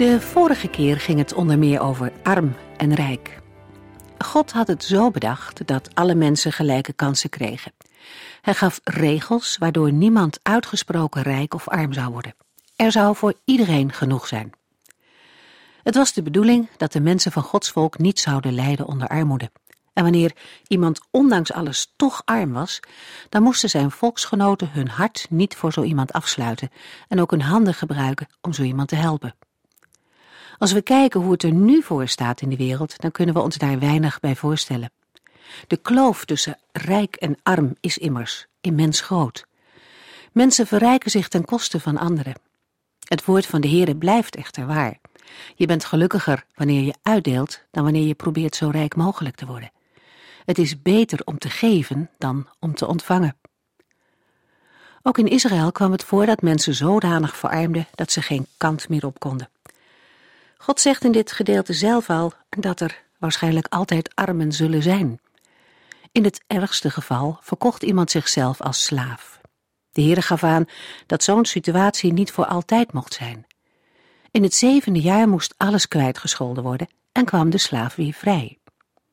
De vorige keer ging het onder meer over arm en rijk. God had het zo bedacht dat alle mensen gelijke kansen kregen. Hij gaf regels waardoor niemand uitgesproken rijk of arm zou worden. Er zou voor iedereen genoeg zijn. Het was de bedoeling dat de mensen van Gods volk niet zouden lijden onder armoede. En wanneer iemand ondanks alles toch arm was, dan moesten zijn volksgenoten hun hart niet voor zo iemand afsluiten en ook hun handen gebruiken om zo iemand te helpen. Als we kijken hoe het er nu voor staat in de wereld, dan kunnen we ons daar weinig bij voorstellen. De kloof tussen rijk en arm is immers immens groot. Mensen verrijken zich ten koste van anderen. Het woord van de Heere blijft echter waar. Je bent gelukkiger wanneer je uitdeelt dan wanneer je probeert zo rijk mogelijk te worden. Het is beter om te geven dan om te ontvangen. Ook in Israël kwam het voor dat mensen zodanig verarmden dat ze geen kant meer op konden. God zegt in dit gedeelte zelf al dat er waarschijnlijk altijd armen zullen zijn. In het ergste geval verkocht iemand zichzelf als slaaf. De Heere gaf aan dat zo'n situatie niet voor altijd mocht zijn. In het zevende jaar moest alles kwijtgescholden worden en kwam de slaaf weer vrij.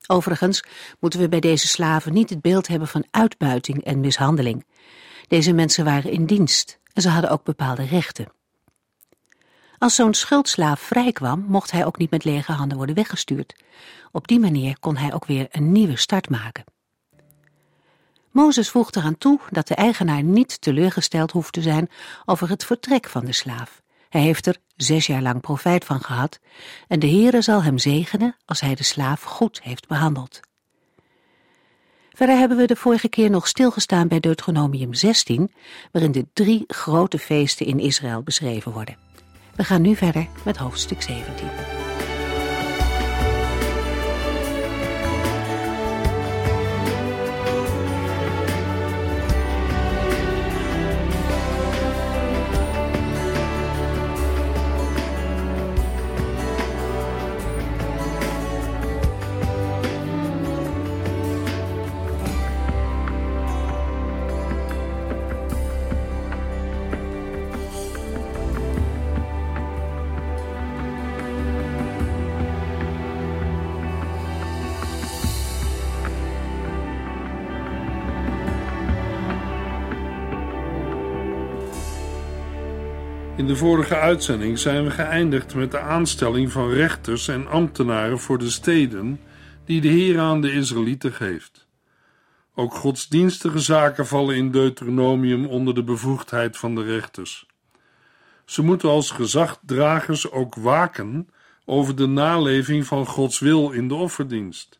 Overigens moeten we bij deze slaven niet het beeld hebben van uitbuiting en mishandeling. Deze mensen waren in dienst en ze hadden ook bepaalde rechten. Als zo'n schuldslaaf vrijkwam, mocht hij ook niet met lege handen worden weggestuurd. Op die manier kon hij ook weer een nieuwe start maken. Mozes voegt eraan toe dat de eigenaar niet teleurgesteld hoeft te zijn over het vertrek van de slaaf. Hij heeft er zes jaar lang profijt van gehad en de Heere zal hem zegenen als hij de slaaf goed heeft behandeld. Verder hebben we de vorige keer nog stilgestaan bij Deuteronomium 16, waarin de drie grote feesten in Israël beschreven worden. We gaan nu verder met hoofdstuk 17. In de vorige uitzending zijn we geëindigd met de aanstelling van rechters en ambtenaren voor de steden die de Heer aan de Israëlieten geeft. Ook godsdienstige zaken vallen in Deuteronomium onder de bevoegdheid van de rechters. Ze moeten als gezagdragers ook waken over de naleving van Gods wil in de offerdienst.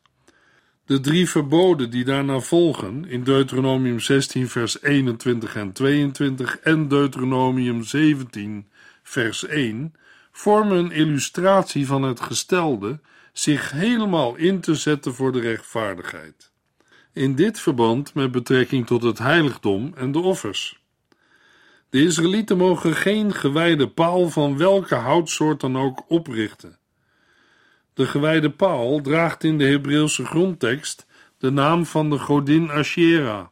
De drie verboden die daarna volgen in Deuteronomium 16 vers 21 en 22 en Deuteronomium 17 vers 1 vormen een illustratie van het gestelde zich helemaal in te zetten voor de rechtvaardigheid. In dit verband met betrekking tot het heiligdom en de offers. De Israëlieten mogen geen gewijde paal van welke houtsoort dan ook oprichten. De gewijde paal draagt in de Hebreeuwse grondtekst de naam van de godin Asherah.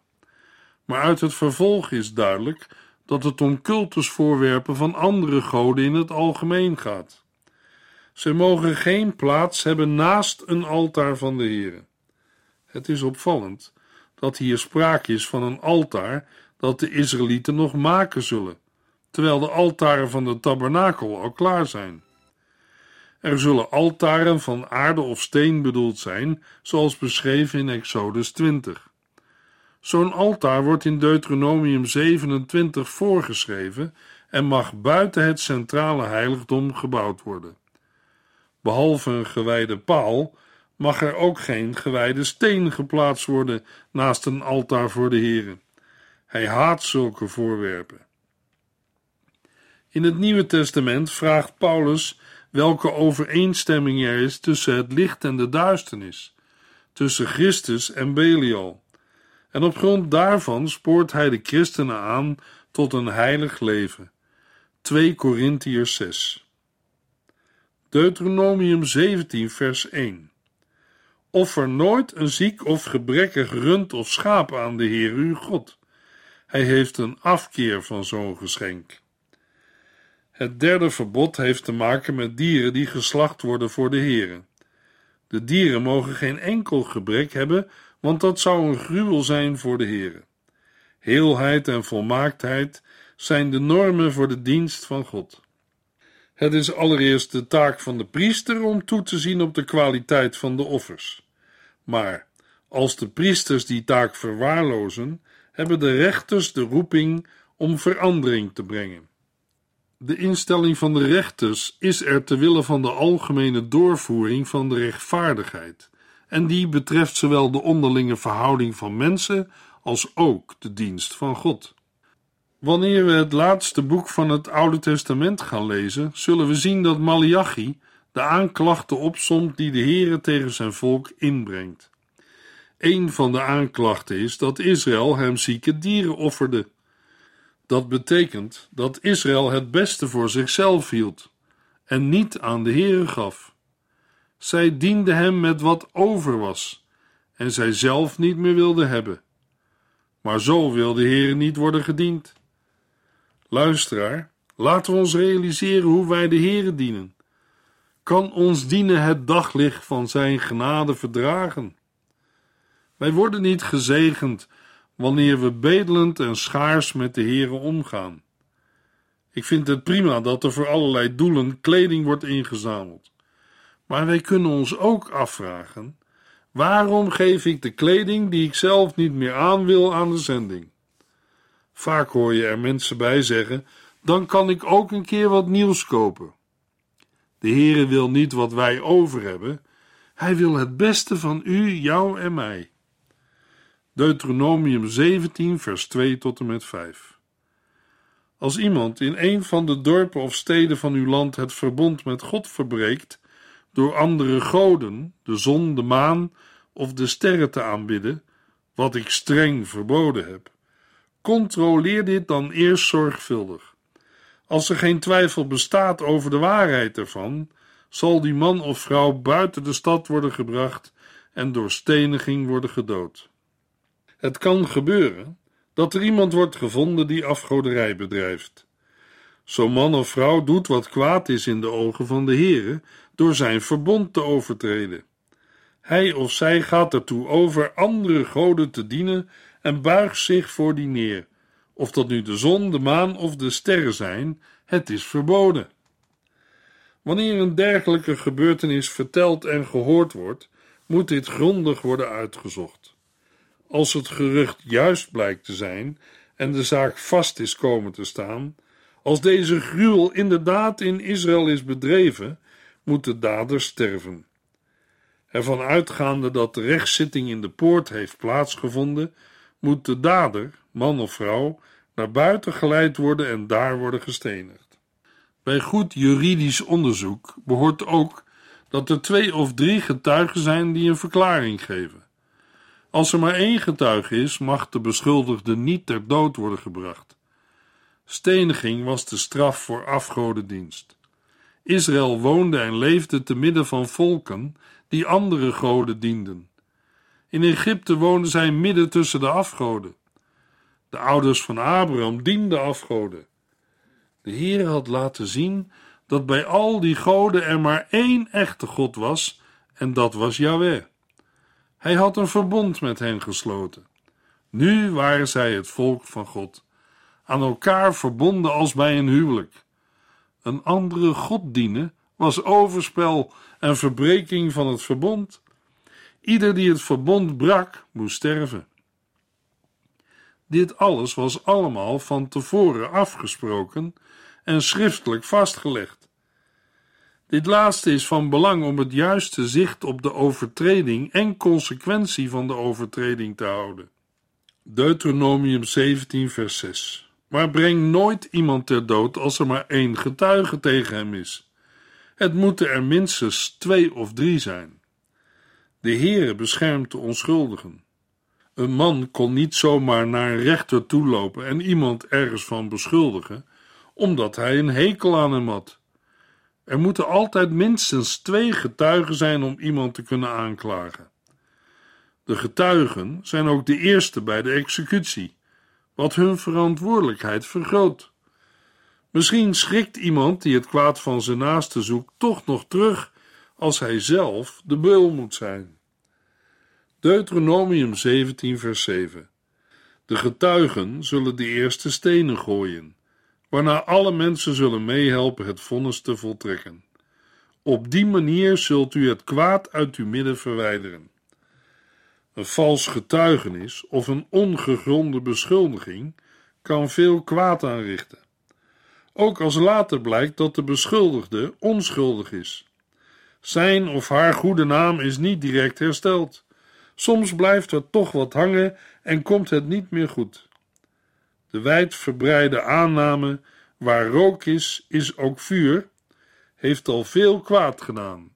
Maar uit het vervolg is duidelijk dat het om cultusvoorwerpen van andere goden in het algemeen gaat. Ze mogen geen plaats hebben naast een altaar van de Heere. Het is opvallend dat hier sprake is van een altaar dat de Israëlieten nog maken zullen, terwijl de altaren van de tabernakel al klaar zijn. Er zullen altaren van aarde of steen bedoeld zijn, zoals beschreven in Exodus 20. Zo'n altaar wordt in Deuteronomium 27 voorgeschreven en mag buiten het centrale heiligdom gebouwd worden. Behalve een gewijde paal mag er ook geen gewijde steen geplaatst worden naast een altaar voor de Heere. Hij haat zulke voorwerpen. In het Nieuwe Testament vraagt Paulus welke overeenstemming er is tussen het licht en de duisternis, tussen Christus en Belial. En op grond daarvan spoort hij de christenen aan tot een heilig leven. 2 Korintiërs 6 Deuteronomium 17 vers 1 Offer nooit een ziek of gebrekkig rund of schaap aan de Heer uw God. Hij heeft een afkeer van zo'n geschenk. Het derde verbod heeft te maken met dieren die geslacht worden voor de Heeren. De dieren mogen geen enkel gebrek hebben, want dat zou een gruwel zijn voor de Heeren. Heelheid en volmaaktheid zijn de normen voor de dienst van God. Het is allereerst de taak van de priester om toe te zien op de kwaliteit van de offers. Maar als de priesters die taak verwaarlozen, hebben de rechters de roeping om verandering te brengen. De instelling van de rechters is er te wille van de algemene doorvoering van de rechtvaardigheid, en die betreft zowel de onderlinge verhouding van mensen als ook de dienst van God. Wanneer we het laatste boek van het Oude Testament gaan lezen, zullen we zien dat Malachi de aanklachten opsomt die de Heere tegen zijn volk inbrengt. Een van de aanklachten is dat Israël hem zieke dieren offerde. Dat betekent dat Israël het beste voor zichzelf hield en niet aan de Heere gaf. Zij diende hem met wat over was en zij zelf niet meer wilde hebben. Maar zo wil de Heere niet worden gediend. Luisteraar, laten we ons realiseren hoe wij de Heere dienen. Kan ons dienen het daglicht van zijn genade verdragen? Wij worden niet gezegend wanneer we bedelend en schaars met de Heere omgaan. Ik vind het prima dat er voor allerlei doelen kleding wordt ingezameld. Maar wij kunnen ons ook afvragen: waarom geef ik de kleding die ik zelf niet meer aan wil aan de zending? Vaak hoor je er mensen bij zeggen: dan kan ik ook een keer wat nieuws kopen. De Heere wil niet wat wij over hebben, Hij wil het beste van u, jou en mij. Deuteronomium 17, vers 2 tot en met 5. Als iemand in een van de dorpen of steden van uw land het verbond met God verbreekt door andere goden, de zon, de maan of de sterren te aanbidden, wat ik streng verboden heb, controleer dit dan eerst zorgvuldig. Als er geen twijfel bestaat over de waarheid ervan, zal die man of vrouw buiten de stad worden gebracht en door steniging worden gedood. Het kan gebeuren dat er iemand wordt gevonden die afgoderij bedrijft. Zo'n man of vrouw doet wat kwaad is in de ogen van de Heere door zijn verbond te overtreden. Hij of zij gaat ertoe over andere goden te dienen en buigt zich voor die neer. Of dat nu de zon, de maan of de sterren zijn, het is verboden. Wanneer een dergelijke gebeurtenis verteld en gehoord wordt, moet dit grondig worden uitgezocht. Als het gerucht juist blijkt te zijn en de zaak vast is komen te staan, als deze gruwel inderdaad in Israël is bedreven, moet de dader sterven. Ervan uitgaande dat de rechtszitting in de poort heeft plaatsgevonden, moet de dader, man of vrouw, naar buiten geleid worden en daar worden gestenigd. Bij goed juridisch onderzoek behoort ook dat er twee of drie getuigen zijn die een verklaring geven. Als er maar één getuige is, mag de beschuldigde niet ter dood worden gebracht. Steniging was de straf voor afgodendienst. Israël woonde en leefde te midden van volken die andere goden dienden. In Egypte woonden zij midden tussen de afgoden. De ouders van Abraham dienden afgoden. De Heer had laten zien dat bij al die goden er maar één echte God was, en dat was Yahweh. Hij had een verbond met hen gesloten. Nu waren zij het volk van God, aan elkaar verbonden als bij een huwelijk. Een andere God dienen was overspel en verbreking van het verbond. Ieder die het verbond brak, moest sterven. Dit alles was allemaal van tevoren afgesproken en schriftelijk vastgelegd. Dit laatste is van belang om het juiste zicht op de overtreding en consequentie van de overtreding te houden. Deuteronomium 17, vers 6. Maar breng nooit iemand ter dood als er maar één getuige tegen hem is. Het moeten er minstens twee of drie zijn. De Heere beschermt de onschuldigen. Een man kon niet zomaar naar een rechter toelopen en iemand ergens van beschuldigen, omdat hij een hekel aan hem had. Er moeten altijd minstens twee getuigen zijn om iemand te kunnen aanklagen. De getuigen zijn ook de eerste bij de executie, wat hun verantwoordelijkheid vergroot. Misschien schrikt iemand die het kwaad van zijn naaste zoekt toch nog terug als hij zelf de beul moet zijn. Deuteronomium 17, vers 7. De getuigen zullen de eerste stenen gooien, waarna alle mensen zullen meehelpen het vonnis te voltrekken. Op die manier zult u het kwaad uit uw midden verwijderen. Een vals getuigenis of een ongegronde beschuldiging kan veel kwaad aanrichten. Ook als later blijkt dat de beschuldigde onschuldig is. Zijn of haar goede naam is niet direct hersteld. Soms blijft er toch wat hangen en komt het niet meer goed. De wijdverbreide aanname: waar rook is, is ook vuur, heeft al veel kwaad gedaan.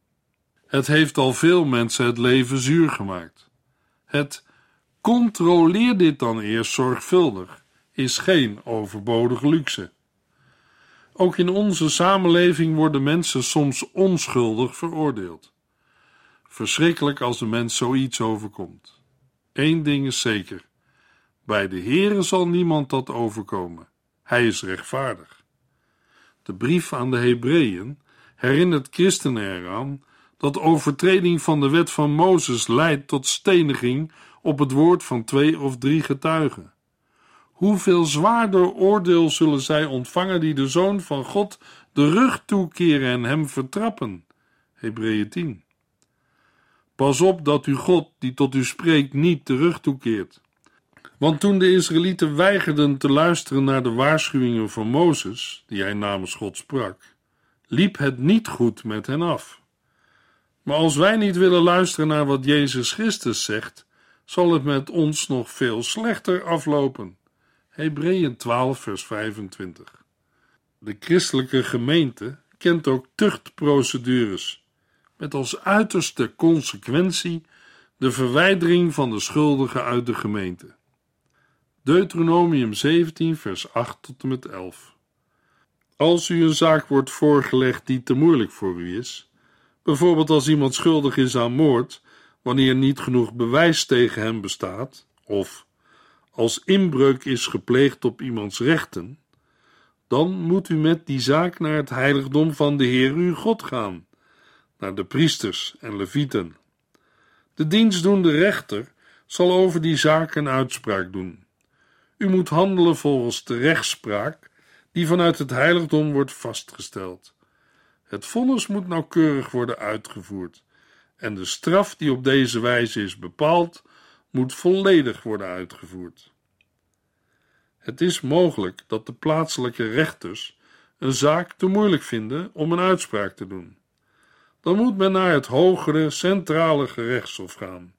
Het heeft al veel mensen het leven zuur gemaakt. Het controleer dit dan eerst zorgvuldig is geen overbodige luxe. Ook in onze samenleving worden mensen soms onschuldig veroordeeld. Verschrikkelijk als de mens zoiets overkomt. Eén ding is zeker: bij de Heere zal niemand dat overkomen. Hij is rechtvaardig. De brief aan de Hebreeën herinnert christenen eraan dat overtreding van de wet van Mozes leidt tot steniging op het woord van twee of drie getuigen. Hoeveel zwaarder oordeel zullen zij ontvangen die de Zoon van God de rug toekeren en hem vertrappen? Hebreeën 10. Pas op dat u God, die tot u spreekt, niet de rug toekeert. Want toen de Israëlieten weigerden te luisteren naar de waarschuwingen van Mozes, die hij namens God sprak, liep het niet goed met hen af. Maar als wij niet willen luisteren naar wat Jezus Christus zegt, zal het met ons nog veel slechter aflopen. Hebreeën 12, vers 25. De christelijke gemeente kent ook tuchtprocedures, met als uiterste consequentie de verwijdering van de schuldigen uit de gemeente. Deuteronomium 17, vers 8 tot en met 11. Als u een zaak wordt voorgelegd die te moeilijk voor u is, bijvoorbeeld als iemand schuldig is aan moord, wanneer niet genoeg bewijs tegen hem bestaat, of als inbreuk is gepleegd op iemands rechten, dan moet u met die zaak naar het heiligdom van de Heer uw God gaan, naar de priesters en levieten. De dienstdoende rechter zal over die zaak een uitspraak doen. U moet handelen volgens de rechtspraak die vanuit het heiligdom wordt vastgesteld. Het vonnis moet nauwkeurig worden uitgevoerd en de straf die op deze wijze is bepaald moet volledig worden uitgevoerd. Het is mogelijk dat de plaatselijke rechters een zaak te moeilijk vinden om een uitspraak te doen. Dan moet men naar het hogere centrale gerechtshof gaan,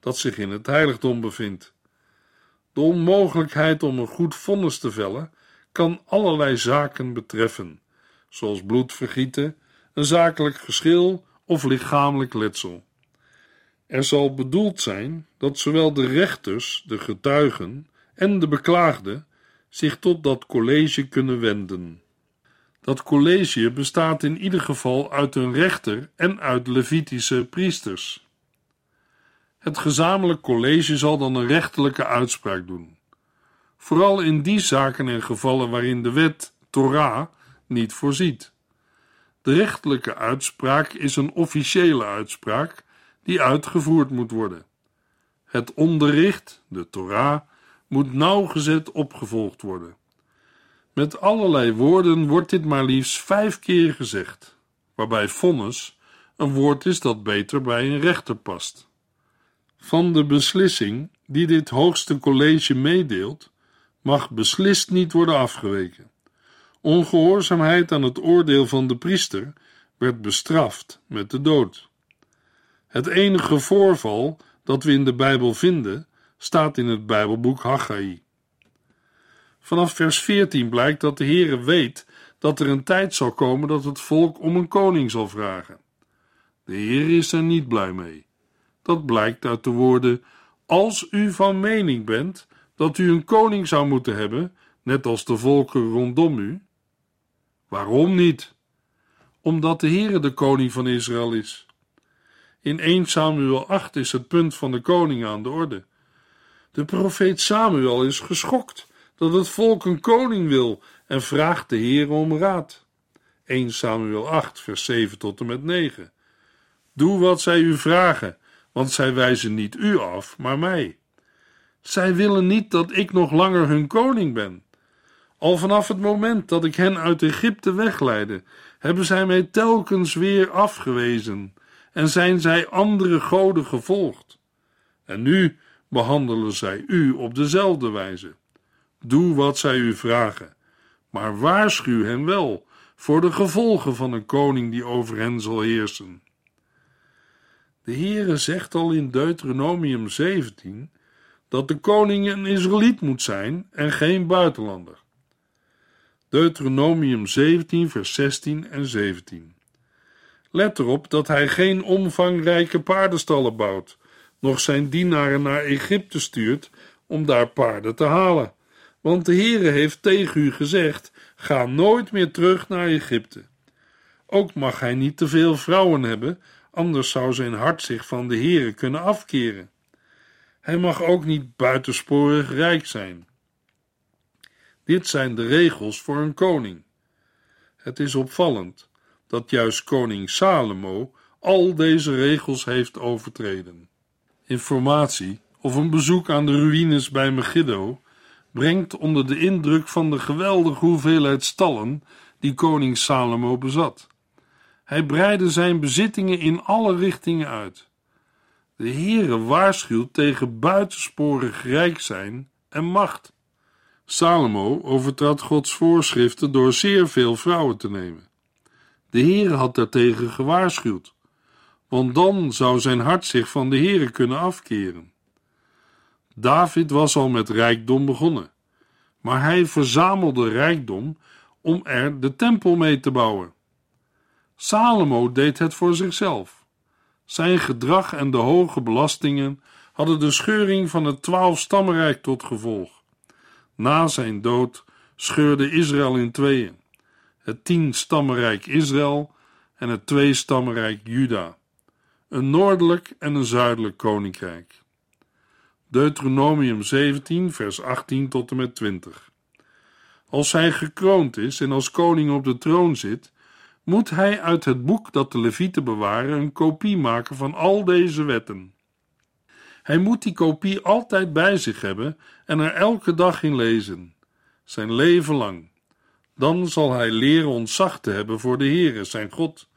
dat zich in het heiligdom bevindt. De onmogelijkheid om een goed vonnis te vellen kan allerlei zaken betreffen, zoals bloedvergieten, een zakelijk geschil of lichamelijk letsel. Er zal bedoeld zijn dat zowel de rechters, de getuigen en de beklaagde zich tot dat college kunnen wenden. Dat college bestaat in ieder geval uit een rechter en uit Levitische priesters. Het gezamenlijk college zal dan een rechterlijke uitspraak doen. Vooral in die zaken en gevallen waarin de wet, Torah, niet voorziet. De rechterlijke uitspraak is een officiële uitspraak die uitgevoerd moet worden. Het onderricht, de Torah, moet nauwgezet opgevolgd worden. Met allerlei woorden wordt dit maar liefst vijf keer gezegd, waarbij vonnis een woord is dat beter bij een rechter past. Van de beslissing die dit hoogste college meedeelt, mag beslist niet worden afgeweken. Ongehoorzaamheid aan het oordeel van de priester werd bestraft met de dood. Het enige voorval dat we in de Bijbel vinden, staat in het Bijbelboek Haggai. Vanaf vers 14 blijkt dat de Heere weet dat er een tijd zal komen dat het volk om een koning zal vragen. De Heer is er niet blij mee. Dat blijkt uit de woorden: Als u van mening bent dat u een koning zou moeten hebben, net als de volken rondom u. Waarom niet? Omdat de Heere de koning van Israël is. In 1 Samuel 8 is het punt van de koning aan de orde. De profeet Samuel is geschokt dat het volk een koning wil en vraagt de Heer om raad. 1 Samuel 8, vers 7 tot en met 9. Doe wat zij u vragen, want zij wijzen niet u af, maar mij. Zij willen niet dat ik nog langer hun koning ben. Al vanaf het moment dat ik hen uit Egypte wegleidde, hebben zij mij telkens weer afgewezen en zijn zij andere goden gevolgd. En nu behandelen zij u op dezelfde wijze. Doe wat zij u vragen, maar waarschuw hen wel voor de gevolgen van een koning die over hen zal heersen. De Heere zegt al in Deuteronomium 17 dat de koning een Israëliet moet zijn en geen buitenlander. Deuteronomium 17, vers 16 en 17. Let erop dat hij geen omvangrijke paardenstallen bouwt, nog zijn dienaren naar Egypte stuurt om daar paarden te halen. Want de Heere heeft tegen u gezegd: ga nooit meer terug naar Egypte. Ook mag hij niet te veel vrouwen hebben, anders zou zijn hart zich van de Heere kunnen afkeren. Hij mag ook niet buitensporig rijk zijn. Dit zijn de regels voor een koning. Het is opvallend dat juist koning Salomo al deze regels heeft overtreden. Informatie of een bezoek aan de ruïnes bij Megiddo brengt onder de indruk van de geweldige hoeveelheid stallen die koning Salomo bezat. Hij breidde zijn bezittingen in alle richtingen uit. De Heere waarschuwt tegen buitensporig rijk zijn en macht. Salomo overtrad Gods voorschriften door zeer veel vrouwen te nemen. De Heere had daartegen gewaarschuwd, want dan zou zijn hart zich van de Heere kunnen afkeren. David was al met rijkdom begonnen, maar hij verzamelde rijkdom om er de tempel mee te bouwen. Salomo deed het voor zichzelf. Zijn gedrag en de hoge belastingen hadden de scheuring van het twaalf-stammenrijk tot gevolg. Na zijn dood scheurde Israël in tweeën: het tien-stammenrijk Israël en het twee-stammenrijk Juda, een noordelijk en een zuidelijk koninkrijk. Deuteronomium 17, vers 18 tot en met 20. Als hij gekroond is en als koning op de troon zit, moet hij uit het boek dat de Levieten bewaren een kopie maken van al deze wetten. Hij moet die kopie altijd bij zich hebben en er elke dag in lezen, zijn leven lang. Dan zal hij leren ontzag te hebben voor de Heere, zijn God,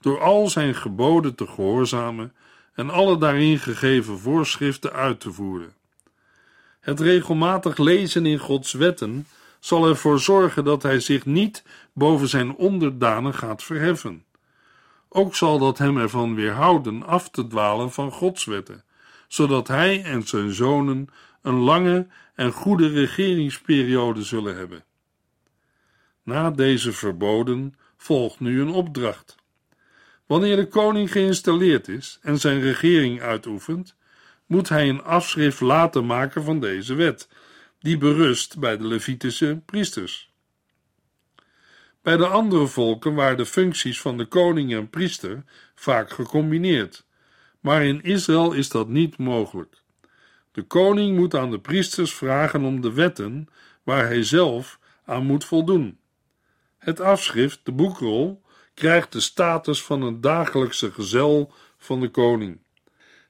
door al zijn geboden te gehoorzamen en alle daarin gegeven voorschriften uit te voeren. Het regelmatig lezen in Gods wetten zal ervoor zorgen dat hij zich niet boven zijn onderdanen gaat verheffen. Ook zal dat hem ervan weerhouden af te dwalen van Gods wetten, zodat hij en zijn zonen een lange en goede regeringsperiode zullen hebben. Na deze verboden volgt nu een opdracht. Wanneer de koning geïnstalleerd is en zijn regering uitoefent, moet hij een afschrift laten maken van deze wet, die berust bij de Levitische priesters. Bij de andere volken waren de functies van de koning en priester vaak gecombineerd, maar in Israël is dat niet mogelijk. De koning moet aan de priesters vragen om de wetten waar hij zelf aan moet voldoen. Het afschrift, de boekrol, krijgt de status van een dagelijkse gezel van de koning.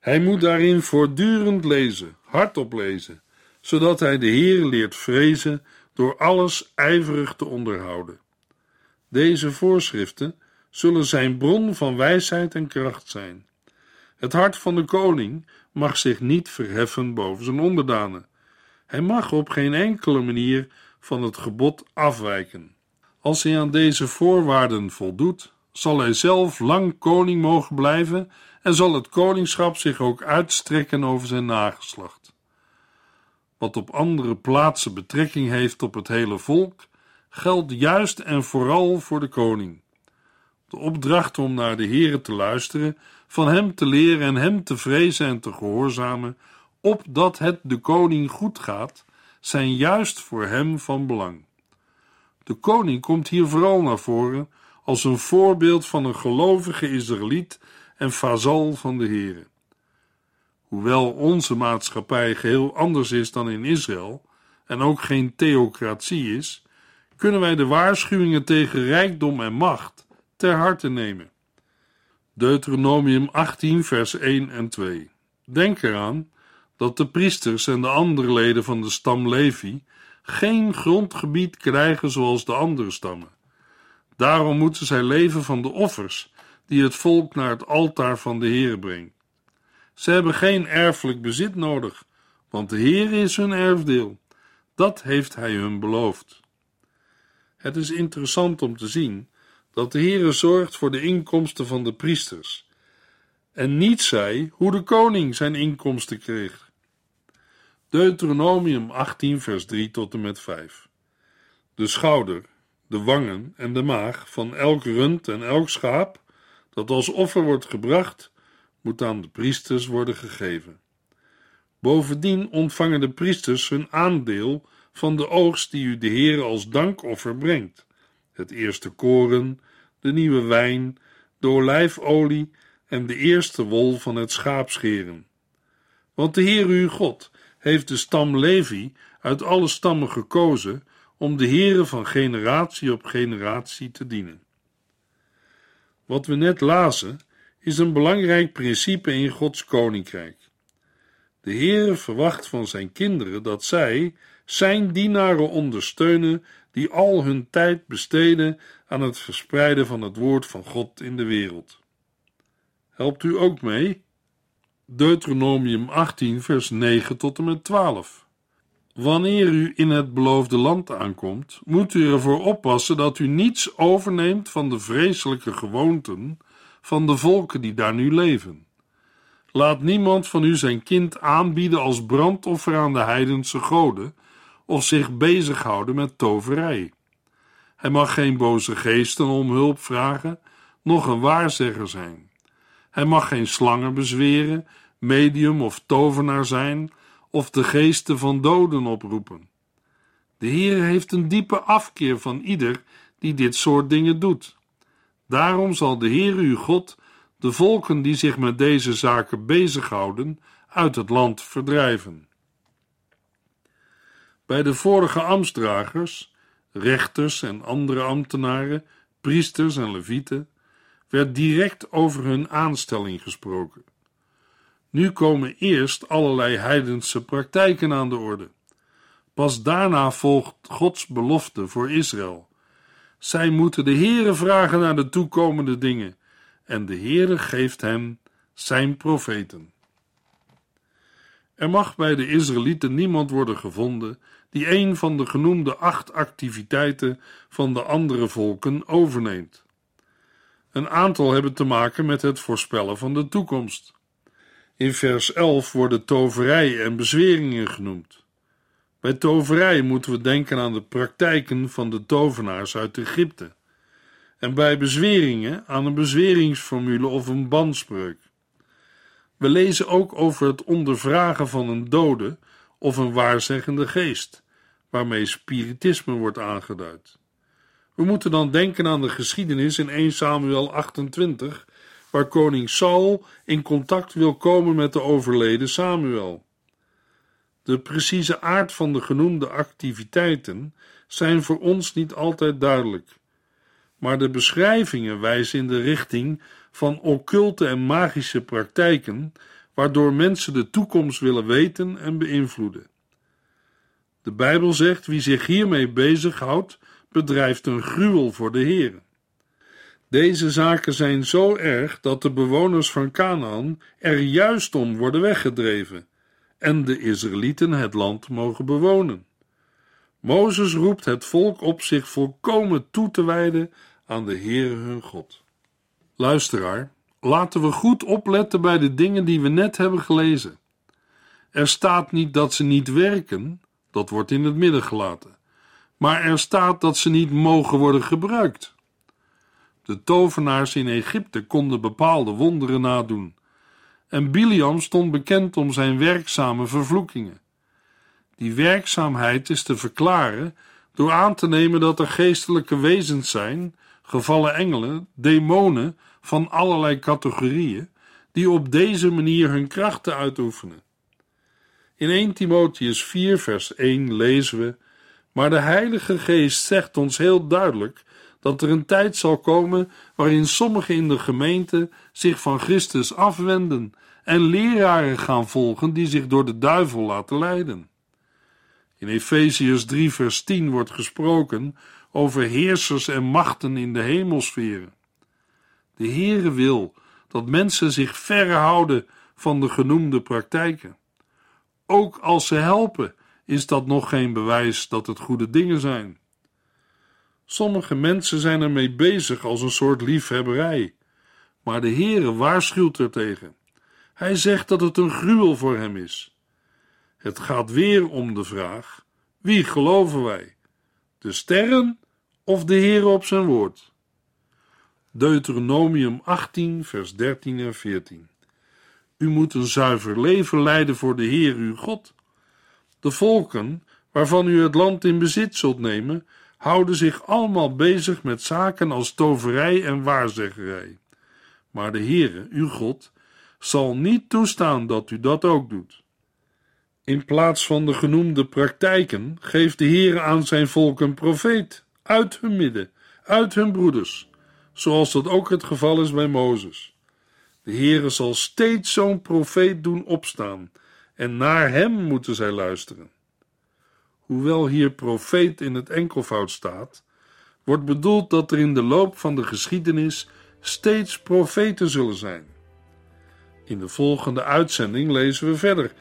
Hij moet daarin voortdurend lezen, hardop lezen, zodat hij de Heer leert vrezen door alles ijverig te onderhouden. Deze voorschriften zullen zijn bron van wijsheid en kracht zijn. Het hart van de koning mag zich niet verheffen boven zijn onderdanen. Hij mag op geen enkele manier van het gebod afwijken. Als hij aan deze voorwaarden voldoet, zal hij zelf lang koning mogen blijven en zal het koningschap zich ook uitstrekken over zijn nageslacht. Wat op andere plaatsen betrekking heeft op het hele volk, geldt juist en vooral voor de koning. De opdracht om naar de Heere te luisteren, van hem te leren en hem te vrezen en te gehoorzamen, opdat het de koning goed gaat, zijn juist voor hem van belang. De koning komt hier vooral naar voren als een voorbeeld van een gelovige Israëliet en vazal van de Heere. Hoewel onze maatschappij geheel anders is dan in Israël en ook geen theocratie is, kunnen wij de waarschuwingen tegen rijkdom en macht ter harte nemen. Deuteronomium 18, vers 1 en 2. Denk eraan dat de priesters en de andere leden van de stam Levi geen grondgebied krijgen zoals de andere stammen. Daarom moeten zij leven van de offers die het volk naar het altaar van de Heer brengt. Ze hebben geen erfelijk bezit nodig, want de Heer is hun erfdeel. Dat heeft Hij hun beloofd. Het is interessant om te zien dat de Heere zorgt voor de inkomsten van de priesters en niet zei hoe de koning zijn inkomsten kreeg. Deuteronomium 18 vers 3 tot en met 5 De schouder, de wangen en de maag van elk rund en elk schaap dat als offer wordt gebracht, moet aan de priesters worden gegeven. Bovendien ontvangen de priesters hun aandeel van de oogst die u de Heer als dankoffer brengt: het eerste koren, de nieuwe wijn, de olijfolie en de eerste wol van het schaapscheren. Want de Heer uw God heeft de stam Levi uit alle stammen gekozen om de Heere van generatie op generatie te dienen. Wat we net lazen is een belangrijk principe in Gods koninkrijk. De Heere verwacht van zijn kinderen dat zij zijn dienaren ondersteunen die al hun tijd besteden aan het verspreiden van het woord van God in de wereld. Helpt u ook mee? Deuteronomium 18, vers 9 tot en met 12. Wanneer u in het beloofde land aankomt, moet u ervoor oppassen dat u niets overneemt van de vreselijke gewoonten van de volken die daar nu leven. Laat niemand van u zijn kind aanbieden als brandoffer aan de heidense goden of zich bezighouden met toverij. Hij mag geen boze geesten om hulp vragen, noch een waarzegger zijn. Hij mag geen slangen bezweren, medium of tovenaar zijn, of de geesten van doden oproepen. De Heer heeft een diepe afkeer van ieder die dit soort dingen doet. Daarom zal de Heer uw God de volken die zich met deze zaken bezighouden uit het land verdrijven. Bij de vorige ambtsdragers, rechters en andere ambtenaren, priesters en levieten, werd direct over hun aanstelling gesproken. Nu komen eerst allerlei heidense praktijken aan de orde. Pas daarna volgt Gods belofte voor Israël. Zij moeten de Heere vragen naar de toekomende dingen, en de Heere geeft hen zijn profeten. Er mag bij de Israëlieten niemand worden gevonden die een van de genoemde acht activiteiten van de andere volken overneemt. Een aantal hebben te maken met het voorspellen van de toekomst. In vers 11 worden toverij en bezweringen genoemd. Bij toverij moeten we denken aan de praktijken van de tovenaars uit Egypte. En bij bezweringen aan een bezweringsformule of een banspreuk. We lezen ook over het ondervragen van een dode of een waarzeggende geest, waarmee spiritisme wordt aangeduid. We moeten dan denken aan de geschiedenis in 1 Samuel 28, waar koning Saul in contact wil komen met de overleden Samuel. De precieze aard van de genoemde activiteiten zijn voor ons niet altijd duidelijk, maar de beschrijvingen wijzen in de richting van occulte en magische praktijken, waardoor mensen de toekomst willen weten en beïnvloeden. De Bijbel zegt: wie zich hiermee bezighoudt, bedrijft een gruwel voor de Heer. Deze zaken zijn zo erg dat de bewoners van Canaan er juist om worden weggedreven en de Israëlieten het land mogen bewonen. Mozes roept het volk op zich volkomen toe te wijden aan de Heere hun God. Luisteraar, laten we goed opletten bij de dingen die we net hebben gelezen. Er staat niet dat ze niet werken, dat wordt in het midden gelaten. maar er staat dat ze niet mogen worden gebruikt. De tovenaars in Egypte konden bepaalde wonderen nadoen, en Biliam stond bekend om zijn werkzame vervloekingen. Die werkzaamheid is te verklaren door aan te nemen dat er geestelijke wezens zijn, gevallen engelen, demonen van allerlei categorieën, die op deze manier hun krachten uitoefenen. In 1 Timotheus 4, vers 1 lezen we: Maar de Heilige Geest zegt ons heel duidelijk dat er een tijd zal komen waarin sommigen in de gemeente zich van Christus afwenden en leraren gaan volgen die zich door de duivel laten leiden. In Efeziërs 3, vers 10 wordt gesproken over heersers en machten in de hemelsferen. De Heere wil dat mensen zich verre houden van de genoemde praktijken. Ook als ze helpen, is dat nog geen bewijs dat het goede dingen zijn. Sommige mensen zijn ermee bezig als een soort liefhebberij, maar de Heere waarschuwt er tegen. Hij zegt dat het een gruwel voor hem is. Het gaat weer om de vraag: wie geloven wij? De sterren of de Heer op zijn woord? Deuteronomium 18, vers 13 en 14. U moet een zuiver leven leiden voor de Heer uw God. De volken waarvan u het land in bezit zult nemen, houden zich allemaal bezig met zaken als toverij en waarzeggerij. Maar de Heere, uw God, zal niet toestaan dat u dat ook doet. In plaats van de genoemde praktijken geeft de Heer aan zijn volk een profeet uit hun midden, uit hun broeders, zoals dat ook het geval is bij Mozes. De Heere zal steeds zo'n profeet doen opstaan, en naar hem moeten zij luisteren. Hoewel hier profeet in het enkelvoud staat, wordt bedoeld dat er in de loop van de geschiedenis steeds profeten zullen zijn. In de volgende uitzending lezen we verder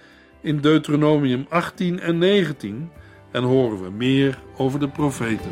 in Deuteronomium 18 en 19 en horen we meer over de profeten.